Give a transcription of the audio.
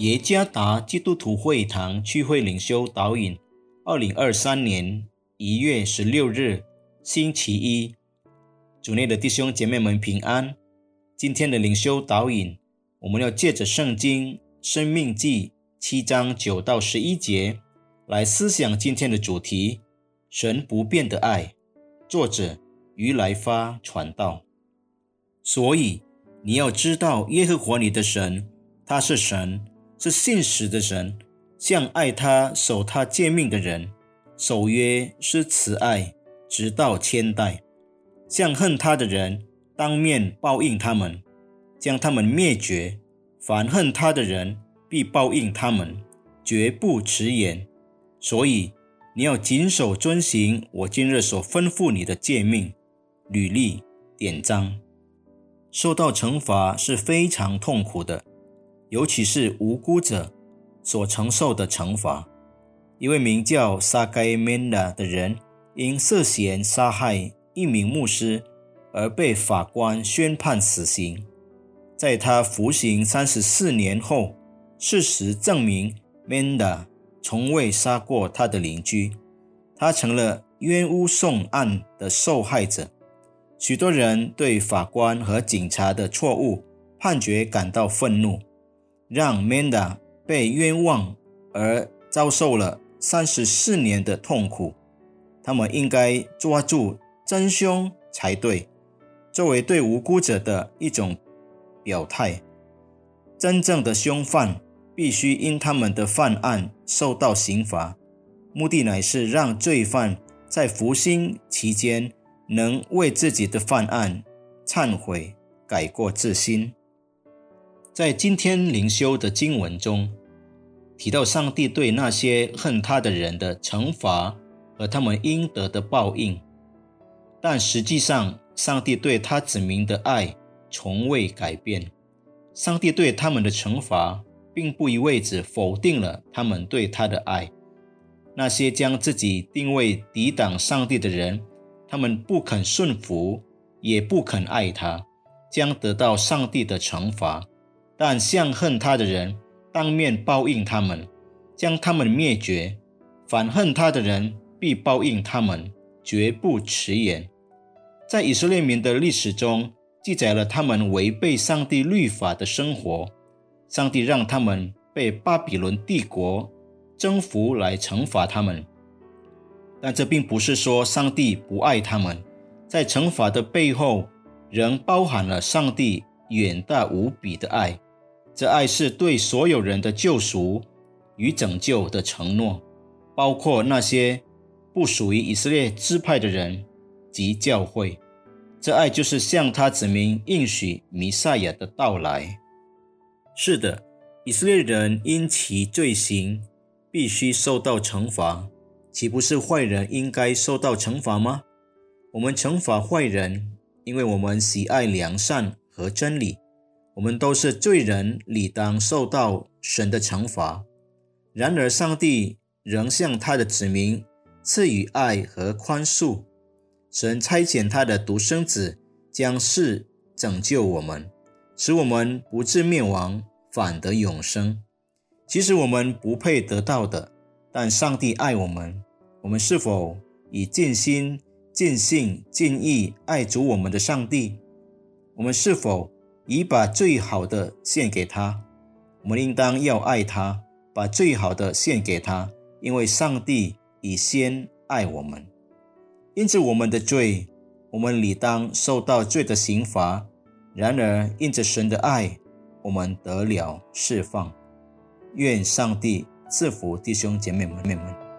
耶加达基督徒会堂聚会领袖导引，二零二三年一月十六日，星期一，主内的弟兄姐妹们平安。今天的领袖导引，我们要借着圣经《生命记》七章九到十一节来思想今天的主题：神不变的爱。作者于来发传道。所以你要知道，耶和华你的神，他是神。是信实的神，向爱他、守他诫命的人，守约是慈爱，直到千代；向恨他的人，当面报应他们，将他们灭绝。凡恨他的人，必报应他们，绝不迟延。所以你要谨守遵行我今日所吩咐你的诫命、履历、典章。受到惩罚是非常痛苦的。尤其是无辜者所承受的惩罚。一位名叫萨盖曼达的人，因涉嫌杀害一名牧师而被法官宣判死刑。在他服刑三十四年后，事实证明曼达从未杀过他的邻居，他成了冤诬送案的受害者。许多人对法官和警察的错误判决感到愤怒。让 Manda 被冤枉而遭受了三十四年的痛苦，他们应该抓住真凶才对。作为对无辜者的一种表态，真正的凶犯必须因他们的犯案受到刑罚，目的乃是让罪犯在服刑期间能为自己的犯案忏悔、改过自新。在今天灵修的经文中，提到上帝对那些恨他的人的惩罚和他们应得的报应，但实际上，上帝对他子民的爱从未改变。上帝对他们的惩罚，并不意味着否定了他们对他的爱。那些将自己定位抵挡上帝的人，他们不肯顺服，也不肯爱他，将得到上帝的惩罚。但向恨他的人，当面报应他们，将他们灭绝；反恨他的人，必报应他们，绝不迟延。在以色列民的历史中，记载了他们违背上帝律法的生活。上帝让他们被巴比伦帝国征服来惩罚他们，但这并不是说上帝不爱他们。在惩罚的背后，仍包含了上帝远大无比的爱。这爱是对所有人的救赎与拯救的承诺，包括那些不属于以色列支派的人及教会。这爱就是向他子民应许弥赛亚的到来。是的，以色列人因其罪行必须受到惩罚，岂不是坏人应该受到惩罚吗？我们惩罚坏人，因为我们喜爱良善和真理。我们都是罪人，理当受到神的惩罚。然而，上帝仍向他的子民赐予爱和宽恕。神差遣他的独生子，将世拯救我们，使我们不至灭亡，反得永生。其实我们不配得到的，但上帝爱我们。我们是否以尽心、尽性、尽意爱主我们的上帝？我们是否？已把最好的献给他，我们应当要爱他，把最好的献给他，因为上帝已先爱我们。因着，我们的罪，我们理当受到罪的刑罚；然而，因着神的爱，我们得了释放。愿上帝赐福弟兄姐妹们。